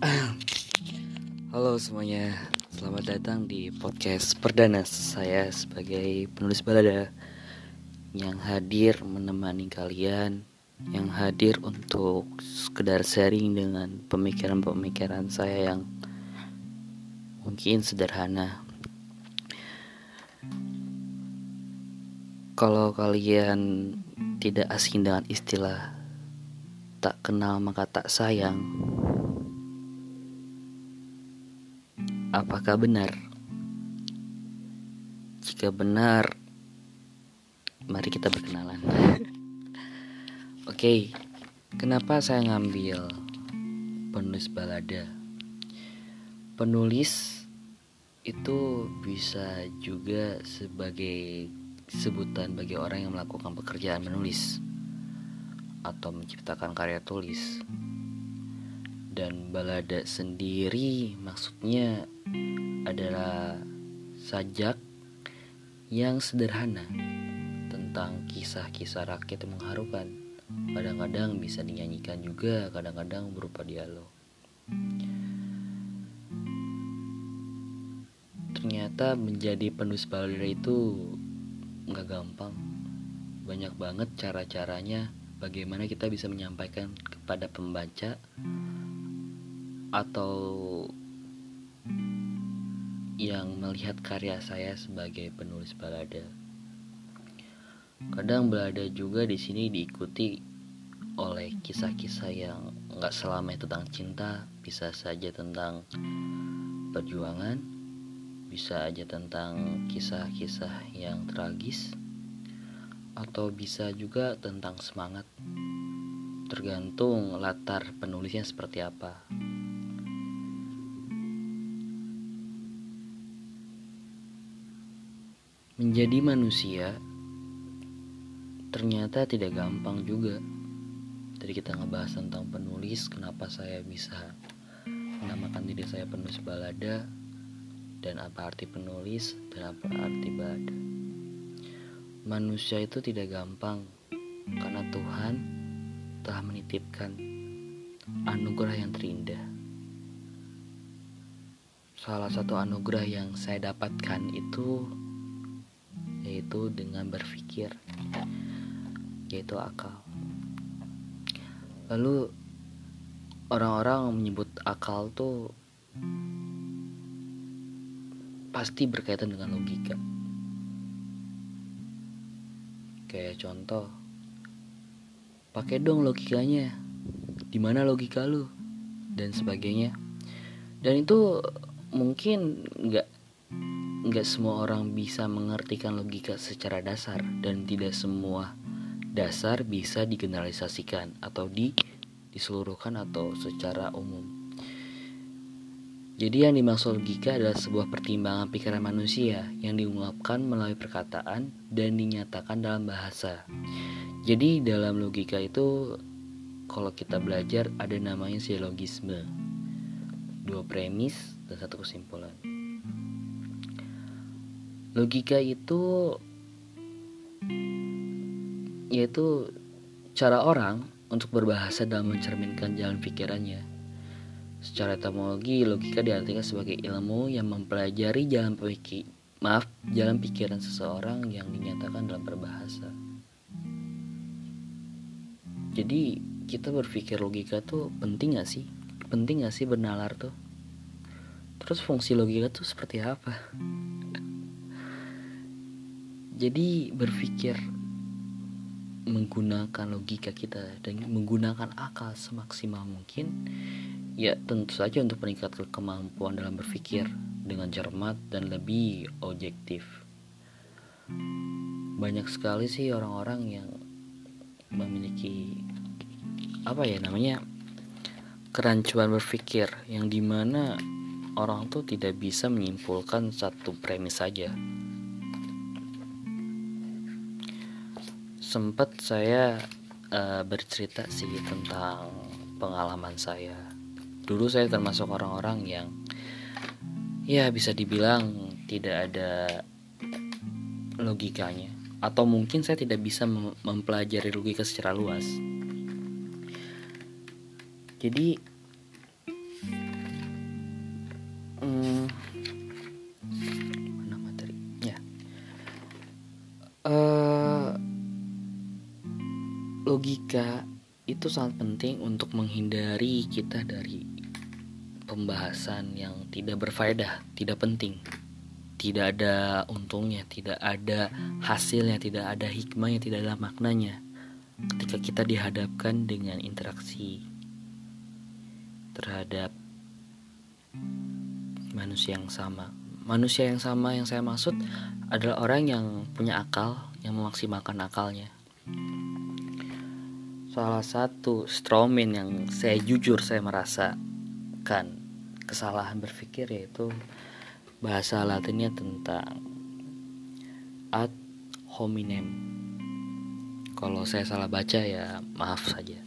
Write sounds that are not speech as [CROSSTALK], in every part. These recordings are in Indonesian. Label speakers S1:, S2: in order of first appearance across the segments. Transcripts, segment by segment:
S1: [CLEARS THROAT] semuanya, selamat datang di podcast perdana saya sebagai penulis balada yang hadir menemani kalian, yang hadir untuk sekedar sharing dengan pemikiran-pemikiran saya yang mungkin sederhana. Kalau kalian tidak asing dengan istilah tak kenal maka tak sayang, Apakah benar? Jika benar, mari kita berkenalan. [LAUGHS] Oke, okay, kenapa saya ngambil penulis balada? Penulis itu bisa juga sebagai sebutan bagi orang yang melakukan pekerjaan menulis atau menciptakan karya tulis. Dan balada sendiri maksudnya adalah sajak yang sederhana tentang kisah-kisah rakyat yang mengharukan. Kadang-kadang bisa dinyanyikan juga, kadang-kadang berupa dialog. Ternyata menjadi penulis balada itu nggak gampang. Banyak banget cara-caranya bagaimana kita bisa menyampaikan kepada pembaca atau yang melihat karya saya sebagai penulis balada. Kadang balada juga di sini diikuti oleh kisah-kisah yang nggak selamanya tentang cinta, bisa saja tentang perjuangan, bisa aja tentang kisah-kisah yang tragis, atau bisa juga tentang semangat. Tergantung latar penulisnya seperti apa. Menjadi manusia ternyata tidak gampang juga. Tadi kita ngebahas tentang penulis, kenapa saya bisa menamakan diri saya penulis balada dan apa arti penulis dan apa arti balada. Manusia itu tidak gampang karena Tuhan telah menitipkan anugerah yang terindah. Salah satu anugerah yang saya dapatkan itu yaitu dengan berpikir yaitu akal. Lalu orang-orang menyebut akal tuh pasti berkaitan dengan logika. Kayak contoh pakai dong logikanya di mana logika lu? Dan sebagainya. Dan itu mungkin nggak nggak semua orang bisa mengertikan logika secara dasar dan tidak semua dasar bisa digeneralisasikan atau di diseluruhkan atau secara umum. Jadi yang dimaksud logika adalah sebuah pertimbangan pikiran manusia yang diungkapkan melalui perkataan dan dinyatakan dalam bahasa. Jadi dalam logika itu kalau kita belajar ada namanya silogisme. Dua premis dan satu kesimpulan. Logika itu yaitu cara orang untuk berbahasa dalam mencerminkan jalan pikirannya. Secara etimologi, logika diartikan sebagai ilmu yang mempelajari jalan pikir, maaf, jalan pikiran seseorang yang dinyatakan dalam berbahasa. Jadi kita berpikir logika tuh penting gak sih? Penting gak sih bernalar tuh? Terus fungsi logika tuh seperti apa? Jadi berpikir menggunakan logika kita dan menggunakan akal semaksimal mungkin ya tentu saja untuk meningkatkan kemampuan dalam berpikir dengan cermat dan lebih objektif. Banyak sekali sih orang-orang yang memiliki apa ya namanya kerancuan berpikir yang di mana orang tuh tidak bisa menyimpulkan satu premis saja sempat saya uh, bercerita sih tentang pengalaman saya. Dulu saya termasuk orang-orang yang ya bisa dibilang tidak ada logikanya atau mungkin saya tidak bisa mempelajari logika secara luas. Jadi hmm, mana materi ya uh, logika itu sangat penting untuk menghindari kita dari pembahasan yang tidak berfaedah, tidak penting, tidak ada untungnya, tidak ada hasilnya, tidak ada hikmahnya, tidak ada maknanya. Ketika kita dihadapkan dengan interaksi terhadap manusia yang sama, manusia yang sama yang saya maksud adalah orang yang punya akal, yang memaksimalkan akalnya salah satu strawman yang saya jujur saya merasakan kesalahan berpikir yaitu bahasa latinnya tentang ad hominem. Kalau saya salah baca ya maaf saja.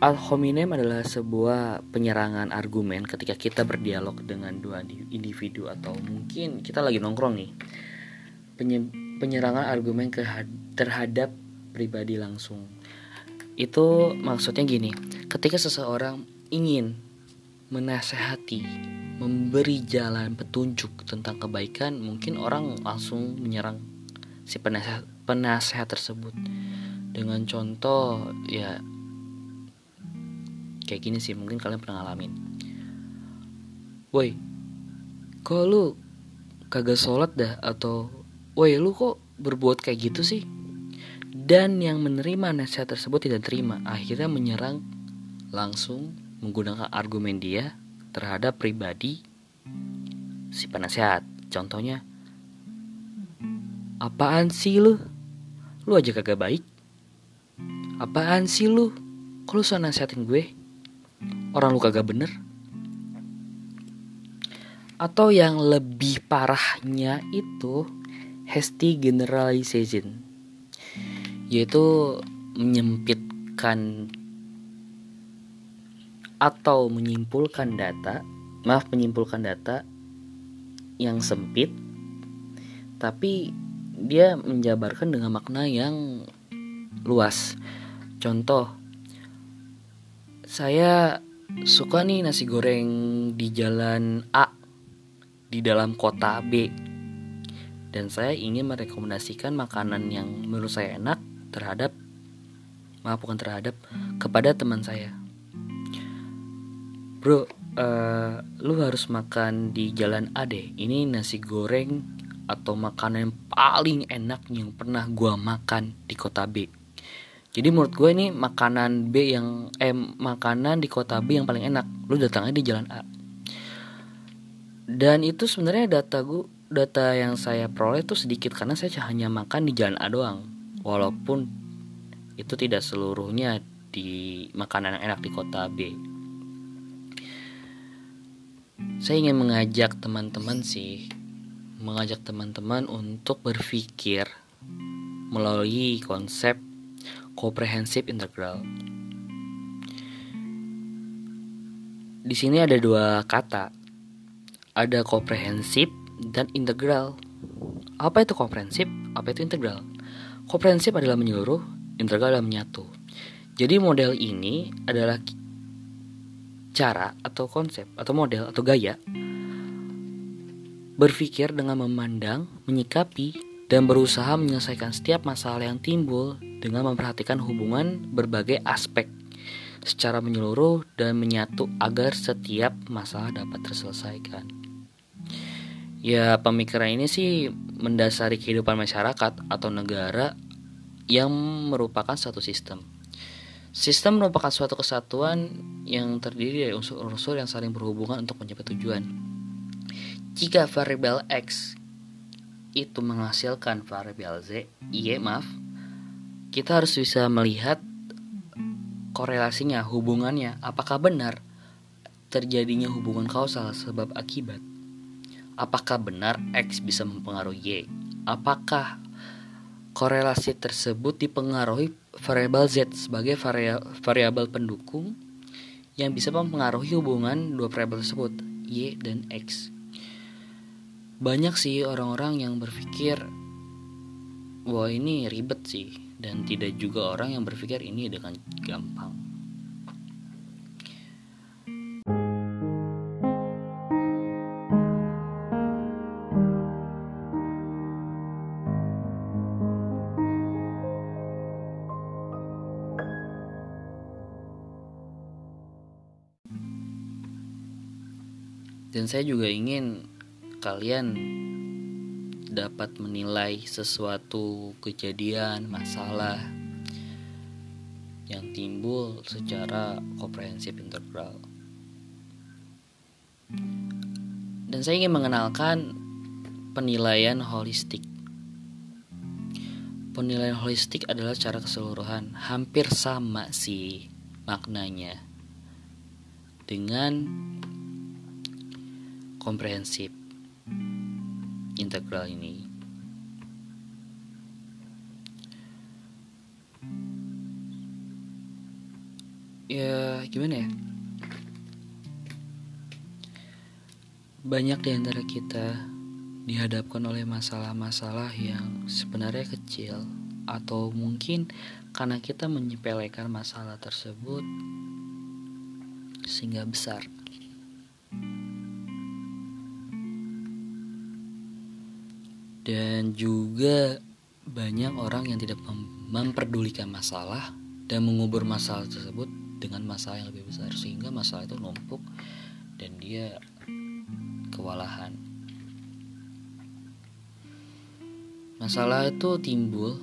S1: Ad hominem adalah sebuah penyerangan argumen ketika kita berdialog dengan dua individu atau mungkin kita lagi nongkrong nih. Penyerangan argumen terhadap pribadi langsung. Itu maksudnya gini, ketika seseorang ingin menasehati, memberi jalan petunjuk tentang kebaikan, mungkin orang langsung menyerang si penasehat, penasehat tersebut dengan contoh ya kayak gini sih mungkin kalian pernah ngalamin. Woi, kok lu kagak sholat dah atau woi lu kok berbuat kayak gitu sih? Dan yang menerima nasihat tersebut tidak terima, akhirnya menyerang langsung menggunakan argumen dia terhadap pribadi si penasehat. Contohnya, apaan sih lu? Lu aja kagak baik. Apaan sih lu? Kok lu so nasihatin gue? Orang lu kagak bener? Atau yang lebih parahnya itu hasty generalization yaitu menyempitkan atau menyimpulkan data maaf menyimpulkan data yang sempit tapi dia menjabarkan dengan makna yang luas. Contoh saya suka nih nasi goreng di jalan A di dalam kota B. Dan saya ingin merekomendasikan makanan yang menurut saya enak terhadap maaf bukan terhadap kepada teman saya. Bro uh, lu harus makan di jalan A deh. Ini nasi goreng atau makanan yang paling enak yang pernah gua makan di kota B. Jadi menurut gue ini makanan B yang eh makanan di kota B yang paling enak. Lu datangnya di jalan A. Dan itu sebenarnya data gue data yang saya peroleh itu sedikit karena saya hanya makan di jalan A doang walaupun itu tidak seluruhnya di makanan yang enak di kota B. Saya ingin mengajak teman-teman sih, mengajak teman-teman untuk berpikir melalui konsep komprehensif integral. Di sini ada dua kata, ada komprehensif dan integral. Apa itu komprehensif? Apa itu integral? Komprehensif adalah menyeluruh, integral adalah menyatu. Jadi model ini adalah cara atau konsep atau model atau gaya berpikir dengan memandang, menyikapi, dan berusaha menyelesaikan setiap masalah yang timbul dengan memperhatikan hubungan berbagai aspek secara menyeluruh dan menyatu agar setiap masalah dapat terselesaikan. Ya, pemikiran ini sih mendasari kehidupan masyarakat atau negara yang merupakan satu sistem. Sistem merupakan suatu kesatuan yang terdiri dari unsur-unsur yang saling berhubungan untuk mencapai tujuan. Jika variabel X itu menghasilkan variabel Z, Y maaf, kita harus bisa melihat korelasinya, hubungannya, apakah benar terjadinya hubungan kausal sebab akibat apakah benar X bisa mempengaruhi Y? Apakah korelasi tersebut dipengaruhi variabel Z sebagai variabel pendukung yang bisa mempengaruhi hubungan dua variabel tersebut, Y dan X? Banyak sih orang-orang yang berpikir wah ini ribet sih dan tidak juga orang yang berpikir ini dengan gampang. Dan saya juga ingin kalian dapat menilai sesuatu kejadian, masalah yang timbul secara komprehensif integral. Dan saya ingin mengenalkan penilaian holistik. Penilaian holistik adalah cara keseluruhan, hampir sama sih maknanya dengan komprehensif integral ini. Ya, gimana ya? Banyak di antara kita dihadapkan oleh masalah-masalah yang sebenarnya kecil atau mungkin karena kita menyepelekan masalah tersebut sehingga besar. Dan juga banyak orang yang tidak memperdulikan masalah dan mengubur masalah tersebut dengan masalah yang lebih besar sehingga masalah itu numpuk dan dia kewalahan. Masalah itu timbul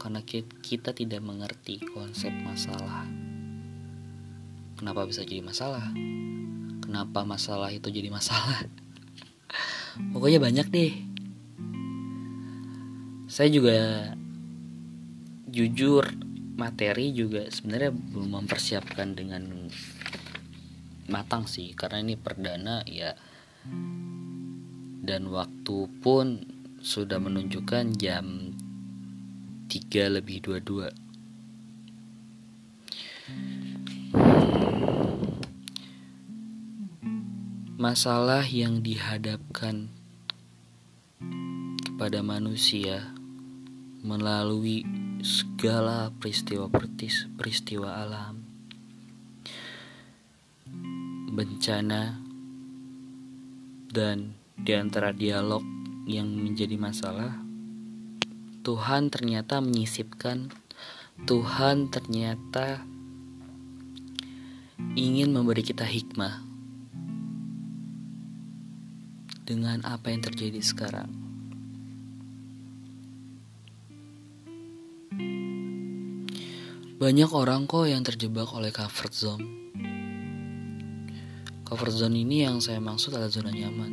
S1: karena kita tidak mengerti konsep masalah. Kenapa bisa jadi masalah? Kenapa masalah itu jadi masalah? [LAUGHS] Pokoknya banyak deh saya juga jujur materi juga sebenarnya belum mempersiapkan dengan matang sih karena ini perdana ya. Dan waktu pun sudah menunjukkan jam 3 lebih 22 masalah yang dihadapkan kepada manusia melalui segala peristiwa pertis, peristiwa alam, bencana, dan di antara dialog yang menjadi masalah, Tuhan ternyata menyisipkan, Tuhan ternyata ingin memberi kita hikmah dengan apa yang terjadi sekarang. Banyak orang kok yang terjebak oleh comfort zone. Comfort zone ini yang saya maksud adalah zona nyaman.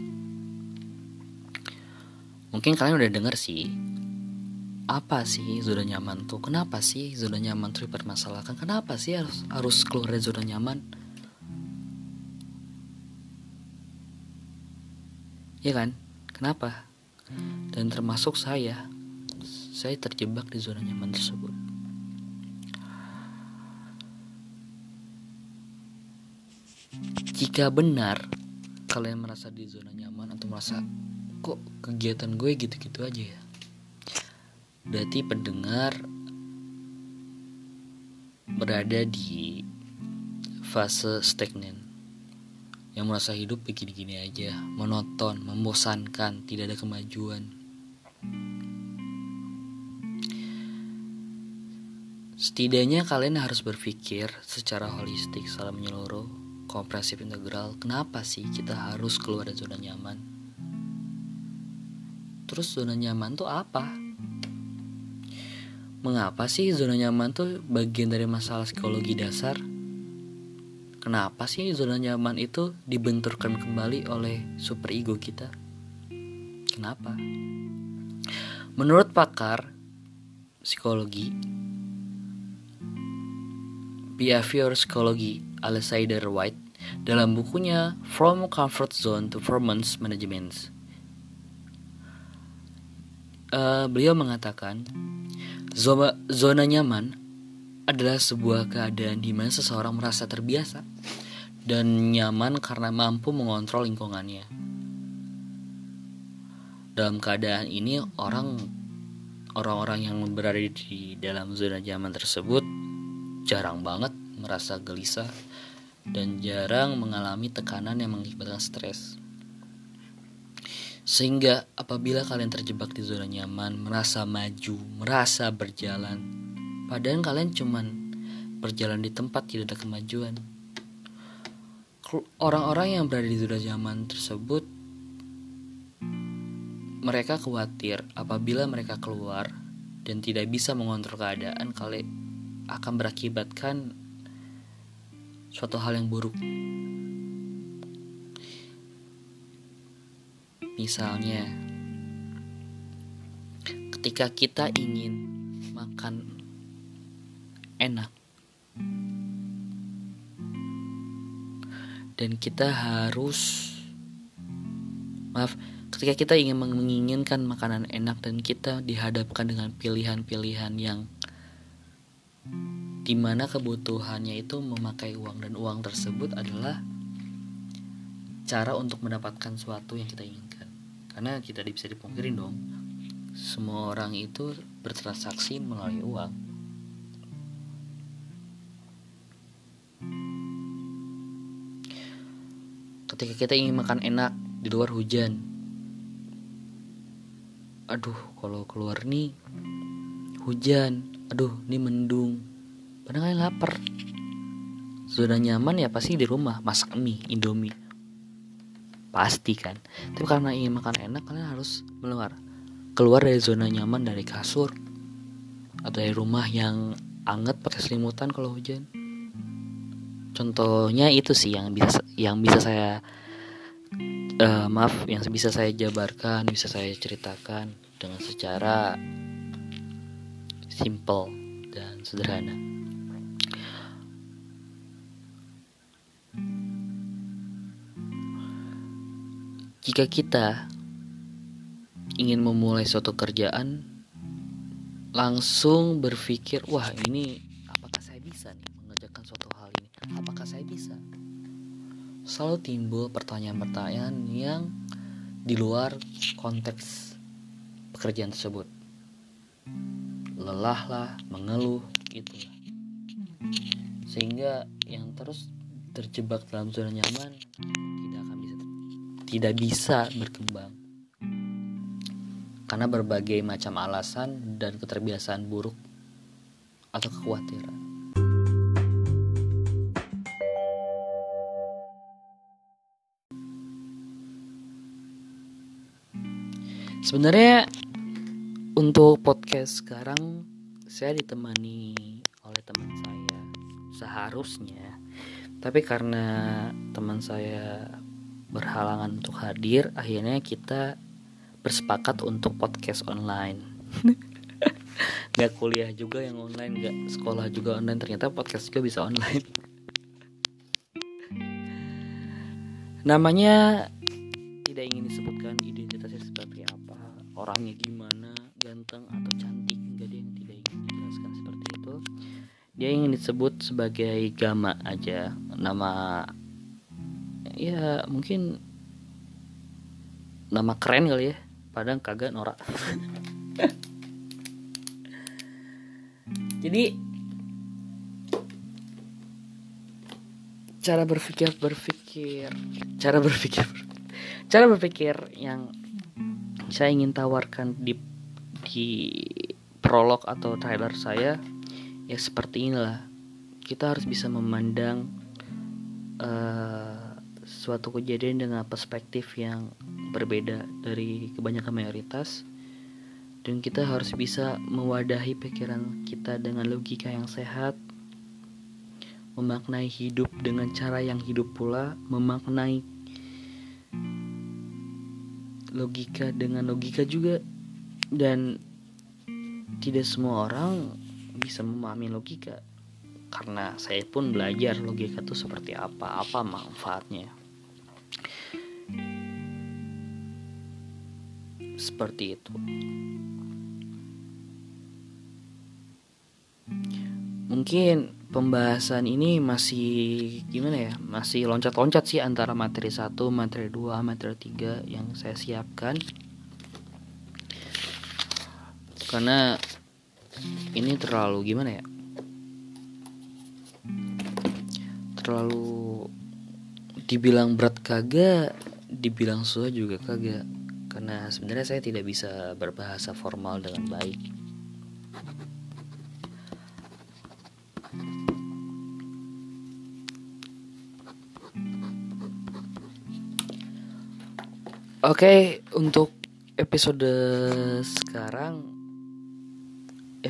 S1: Mungkin kalian udah denger sih, apa sih zona nyaman tuh? Kenapa sih zona nyaman tuh dipermasalahkan? Kenapa sih harus harus keluar dari zona nyaman? Ya kan? Kenapa? Dan termasuk saya, saya terjebak di zona nyaman tersebut. Jika benar kalian merasa di zona nyaman atau merasa kok kegiatan gue gitu-gitu aja ya. Berarti pendengar berada di fase stagnan yang merasa hidup begini-gini aja, monoton, membosankan, tidak ada kemajuan. Setidaknya kalian harus berpikir secara holistik, secara menyeluruh kompresif integral, kenapa sih kita harus keluar dari zona nyaman? Terus zona nyaman tuh apa? Mengapa sih zona nyaman tuh bagian dari masalah psikologi dasar? Kenapa sih zona nyaman itu dibenturkan kembali oleh super ego kita? Kenapa? Menurut pakar psikologi, behavior psikologi Alexander White dalam bukunya From Comfort Zone to Performance Management. Uh, beliau mengatakan, zona, zona nyaman adalah sebuah keadaan di mana seseorang merasa terbiasa dan nyaman karena mampu mengontrol lingkungannya. Dalam keadaan ini, orang orang-orang yang berada di dalam zona nyaman tersebut jarang banget merasa gelisah dan jarang mengalami tekanan yang mengakibatkan stres. Sehingga apabila kalian terjebak di zona nyaman, merasa maju, merasa berjalan, padahal kalian cuman berjalan di tempat tidak ada kemajuan. orang-orang yang berada di zona nyaman tersebut mereka khawatir apabila mereka keluar dan tidak bisa mengontrol keadaan kali akan berakibatkan suatu hal yang buruk. Misalnya, ketika kita ingin makan enak dan kita harus maaf ketika kita ingin menginginkan makanan enak dan kita dihadapkan dengan pilihan-pilihan yang di mana kebutuhannya itu memakai uang dan uang tersebut adalah cara untuk mendapatkan sesuatu yang kita inginkan karena kita bisa dipungkiri dong semua orang itu bertransaksi melalui uang. Ketika kita ingin makan enak di luar hujan, aduh kalau keluar nih hujan, aduh ini mendung, padahal kalian lapar. Sudah nyaman ya pasti di rumah. Masak mie, indomie, pasti kan. Tapi karena ingin makan enak kalian harus keluar keluar dari zona nyaman dari kasur. Atau dari rumah yang anget pakai selimutan kalau hujan. Contohnya itu sih yang bisa yang bisa saya uh, maaf yang bisa saya jabarkan bisa saya ceritakan dengan secara simple dan sederhana. Jika kita ingin memulai suatu kerjaan langsung berpikir wah ini apakah saya bisa nih mengerjakan suatu hal ini? Apakah saya bisa? Selalu timbul pertanyaan-pertanyaan yang di luar konteks pekerjaan tersebut lelah lah mengeluh gitu lah sehingga yang terus terjebak dalam zona nyaman tidak akan bisa tidak bisa berkembang karena berbagai macam alasan dan keterbiasaan buruk atau kekhawatiran. Sebenarnya untuk podcast sekarang saya ditemani oleh teman saya. Seharusnya. Tapi karena teman saya berhalangan untuk hadir akhirnya kita bersepakat untuk podcast online. [LAUGHS] Nggak kuliah juga yang online nggak sekolah juga online. Ternyata podcast juga bisa online. Namanya tidak ingin disebutkan identitasnya seperti apa orangnya gimana ganteng atau cantik nggak ada yang tidak ingin dijelaskan seperti itu. Dia ingin disebut sebagai Gama aja. Nama ya mungkin nama keren kali ya. Padahal kagak norak. [LAUGHS] Jadi cara berpikir berpikir cara berpikir cara berpikir yang saya ingin tawarkan di di prolog atau trailer saya ya seperti inilah. Kita harus bisa memandang uh, suatu kejadian dengan perspektif yang berbeda dari kebanyakan mayoritas. Dan kita harus bisa mewadahi pikiran kita dengan logika yang sehat memaknai hidup dengan cara yang hidup pula memaknai logika dengan logika juga dan tidak semua orang bisa memahami logika karena saya pun belajar logika itu seperti apa apa manfaatnya seperti itu. Mungkin pembahasan ini masih gimana ya? Masih loncat-loncat sih antara materi 1, materi 2, materi 3 yang saya siapkan. Karena ini terlalu gimana ya? Terlalu dibilang berat kagak, dibilang susah juga kagak karena sebenarnya saya tidak bisa berbahasa formal dengan baik. Oke, untuk episode sekarang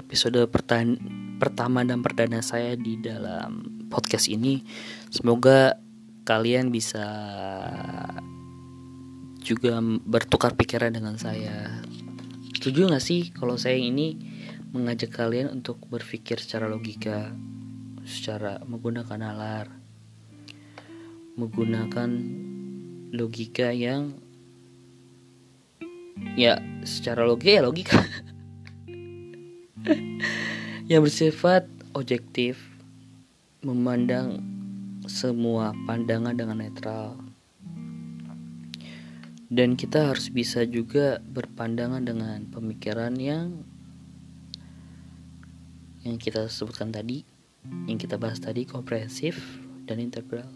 S1: episode pertama dan perdana saya di dalam podcast ini semoga kalian bisa juga bertukar pikiran dengan saya. Setuju gak sih kalau saya ini mengajak kalian untuk berpikir secara logika, secara menggunakan nalar, menggunakan logika yang ya secara logika ya logika [LAUGHS] yang bersifat objektif memandang semua pandangan dengan netral. Dan kita harus bisa juga berpandangan dengan pemikiran yang yang kita sebutkan tadi yang kita bahas tadi komprehensif dan integral.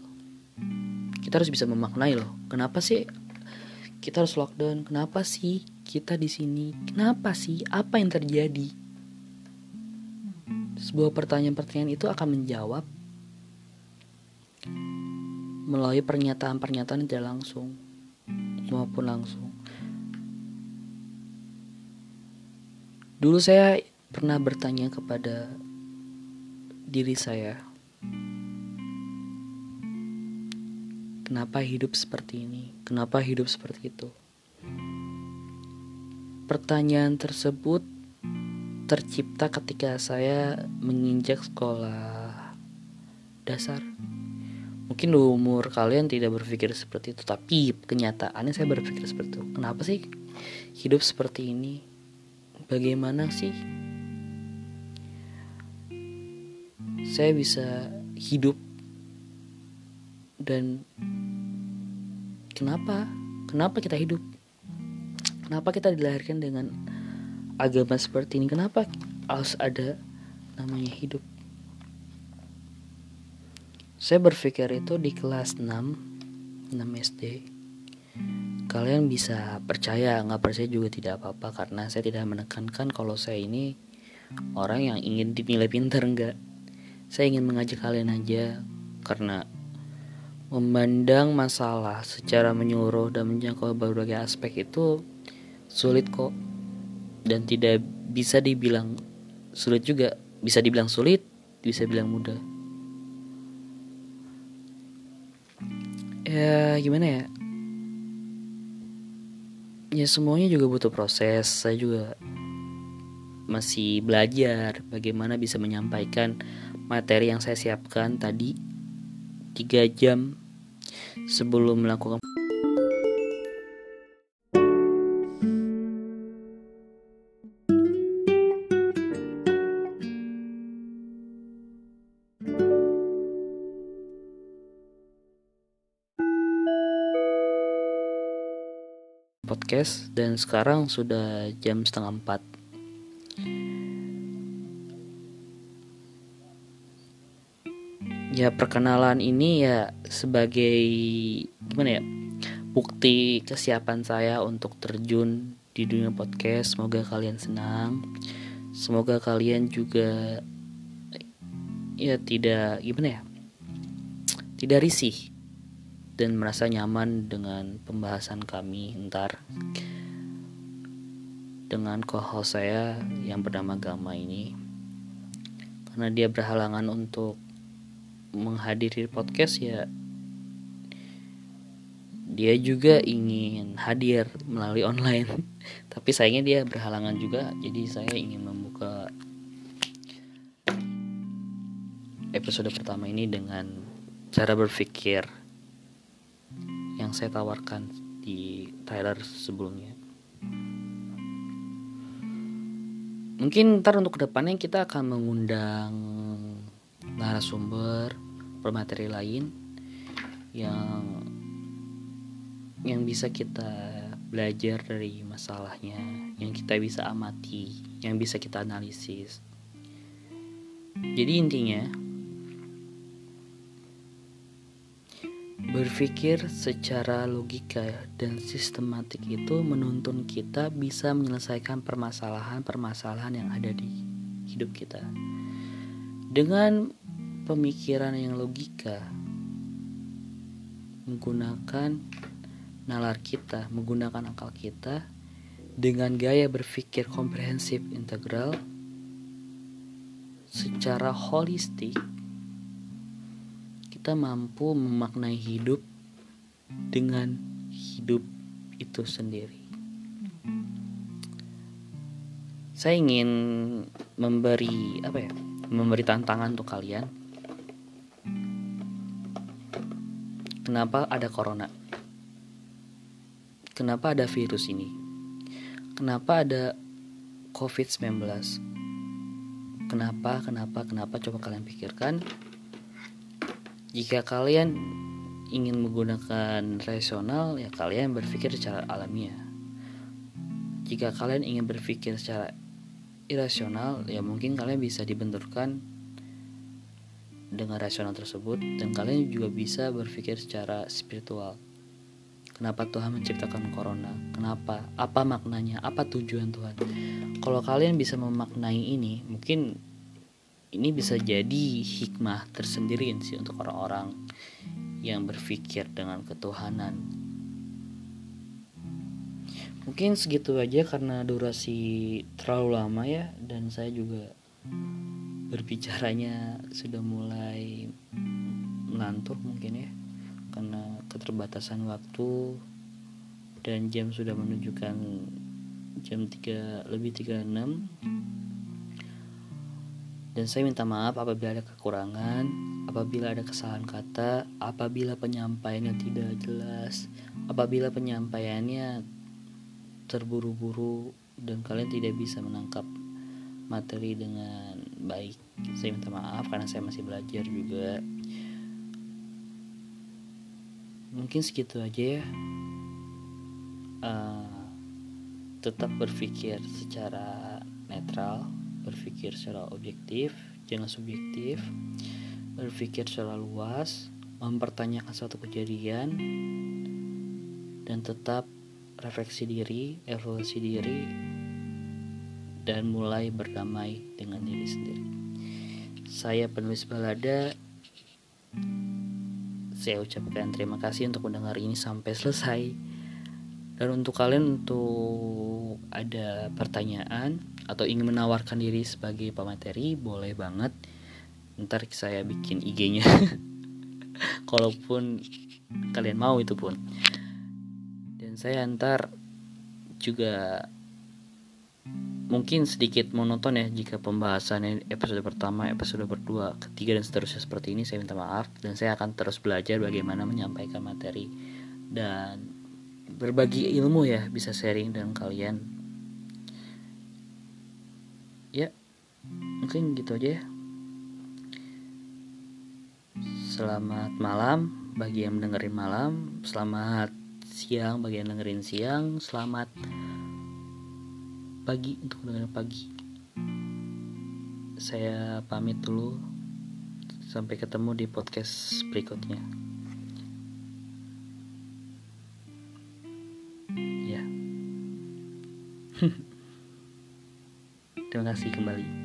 S1: Kita harus bisa memaknai loh kenapa sih kita harus lockdown? Kenapa sih kita di sini? Kenapa sih? Apa yang terjadi sebuah pertanyaan-pertanyaan itu akan menjawab melalui pernyataan-pernyataan tidak langsung maupun langsung dulu saya pernah bertanya kepada diri saya Kenapa hidup seperti ini? Kenapa hidup seperti itu? Pertanyaan tersebut tercipta ketika saya menginjak sekolah dasar. Mungkin umur kalian tidak berpikir seperti itu, tapi kenyataannya saya berpikir seperti itu. Kenapa sih hidup seperti ini? Bagaimana sih saya bisa hidup dan kenapa kenapa kita hidup kenapa kita dilahirkan dengan agama seperti ini kenapa harus ada namanya hidup? Saya berpikir itu di kelas 6 6 SD kalian bisa percaya nggak percaya juga tidak apa-apa karena saya tidak menekankan kalau saya ini orang yang ingin dinilai pintar enggak saya ingin mengajak kalian aja karena memandang masalah secara menyeluruh dan menjangkau berbagai aspek itu sulit kok dan tidak bisa dibilang sulit juga. Bisa dibilang sulit bisa bilang mudah. Ya gimana ya? Ya semuanya juga butuh proses. Saya juga masih belajar bagaimana bisa menyampaikan materi yang saya siapkan tadi tiga jam sebelum melakukan podcast dan sekarang sudah jam setengah empat. Ya perkenalan ini ya sebagai gimana ya bukti kesiapan saya untuk terjun di dunia podcast. Semoga kalian senang. Semoga kalian juga ya tidak gimana ya tidak risih dan merasa nyaman dengan pembahasan kami. Ntar dengan co-host saya yang bernama Gama ini karena dia berhalangan untuk menghadiri podcast ya dia juga ingin hadir melalui online. [LAUGHS] Tapi sayangnya dia berhalangan juga jadi saya ingin membuka episode pertama ini dengan cara berpikir yang saya tawarkan di trailer sebelumnya mungkin ntar untuk ke depannya kita akan mengundang narasumber pemateri lain yang yang bisa kita belajar dari masalahnya, yang kita bisa amati, yang bisa kita analisis. Jadi intinya berpikir secara logika dan sistematik itu menuntun kita bisa menyelesaikan permasalahan-permasalahan yang ada di hidup kita. Dengan pemikiran yang logika menggunakan nalar kita, menggunakan akal kita dengan gaya berpikir komprehensif integral secara holistik kita mampu memaknai hidup dengan hidup itu sendiri. Saya ingin memberi apa ya? Memberi tantangan untuk kalian. Kenapa ada corona? Kenapa ada virus ini? Kenapa ada COVID-19? Kenapa, kenapa, kenapa? Coba kalian pikirkan. Jika kalian ingin menggunakan rasional, ya kalian berpikir secara alamiah. Jika kalian ingin berpikir secara irasional, ya mungkin kalian bisa dibenturkan dengan rasional tersebut dan kalian juga bisa berpikir secara spiritual. Kenapa Tuhan menciptakan corona? Kenapa? Apa maknanya? Apa tujuan Tuhan? Kalau kalian bisa memaknai ini, mungkin ini bisa jadi hikmah tersendiri sih untuk orang-orang yang berpikir dengan ketuhanan. Mungkin segitu aja karena durasi terlalu lama ya dan saya juga berbicaranya sudah mulai melantur mungkin ya karena keterbatasan waktu dan jam sudah menunjukkan jam 3 lebih 36 dan saya minta maaf apabila ada kekurangan apabila ada kesalahan kata apabila penyampaiannya tidak jelas apabila penyampaiannya terburu-buru dan kalian tidak bisa menangkap materi dengan baik. Saya minta maaf karena saya masih belajar juga. Mungkin segitu aja ya. Uh, tetap berpikir secara netral berpikir secara objektif jangan subjektif berpikir secara luas mempertanyakan suatu kejadian dan tetap refleksi diri evaluasi diri dan mulai berdamai dengan diri sendiri. Saya penulis balada. Saya ucapkan terima kasih untuk mendengar ini sampai selesai. Dan untuk kalian untuk ada pertanyaan atau ingin menawarkan diri sebagai pemateri boleh banget. Ntar saya bikin IG-nya [LAUGHS] kalaupun kalian mau itu pun. Dan saya ntar juga mungkin sedikit monoton ya jika pembahasannya episode pertama, episode berdua, ketiga dan seterusnya seperti ini saya minta maaf. Dan saya akan terus belajar bagaimana menyampaikan materi. Dan berbagi ilmu ya bisa sharing dengan kalian ya mungkin gitu aja ya. Selamat malam bagi yang mendengarin malam. Selamat siang bagi yang dengerin siang. Selamat pagi untuk mendengar pagi. Saya pamit dulu. Sampai ketemu di podcast berikutnya. Ya [LAUGHS] terima kasih kembali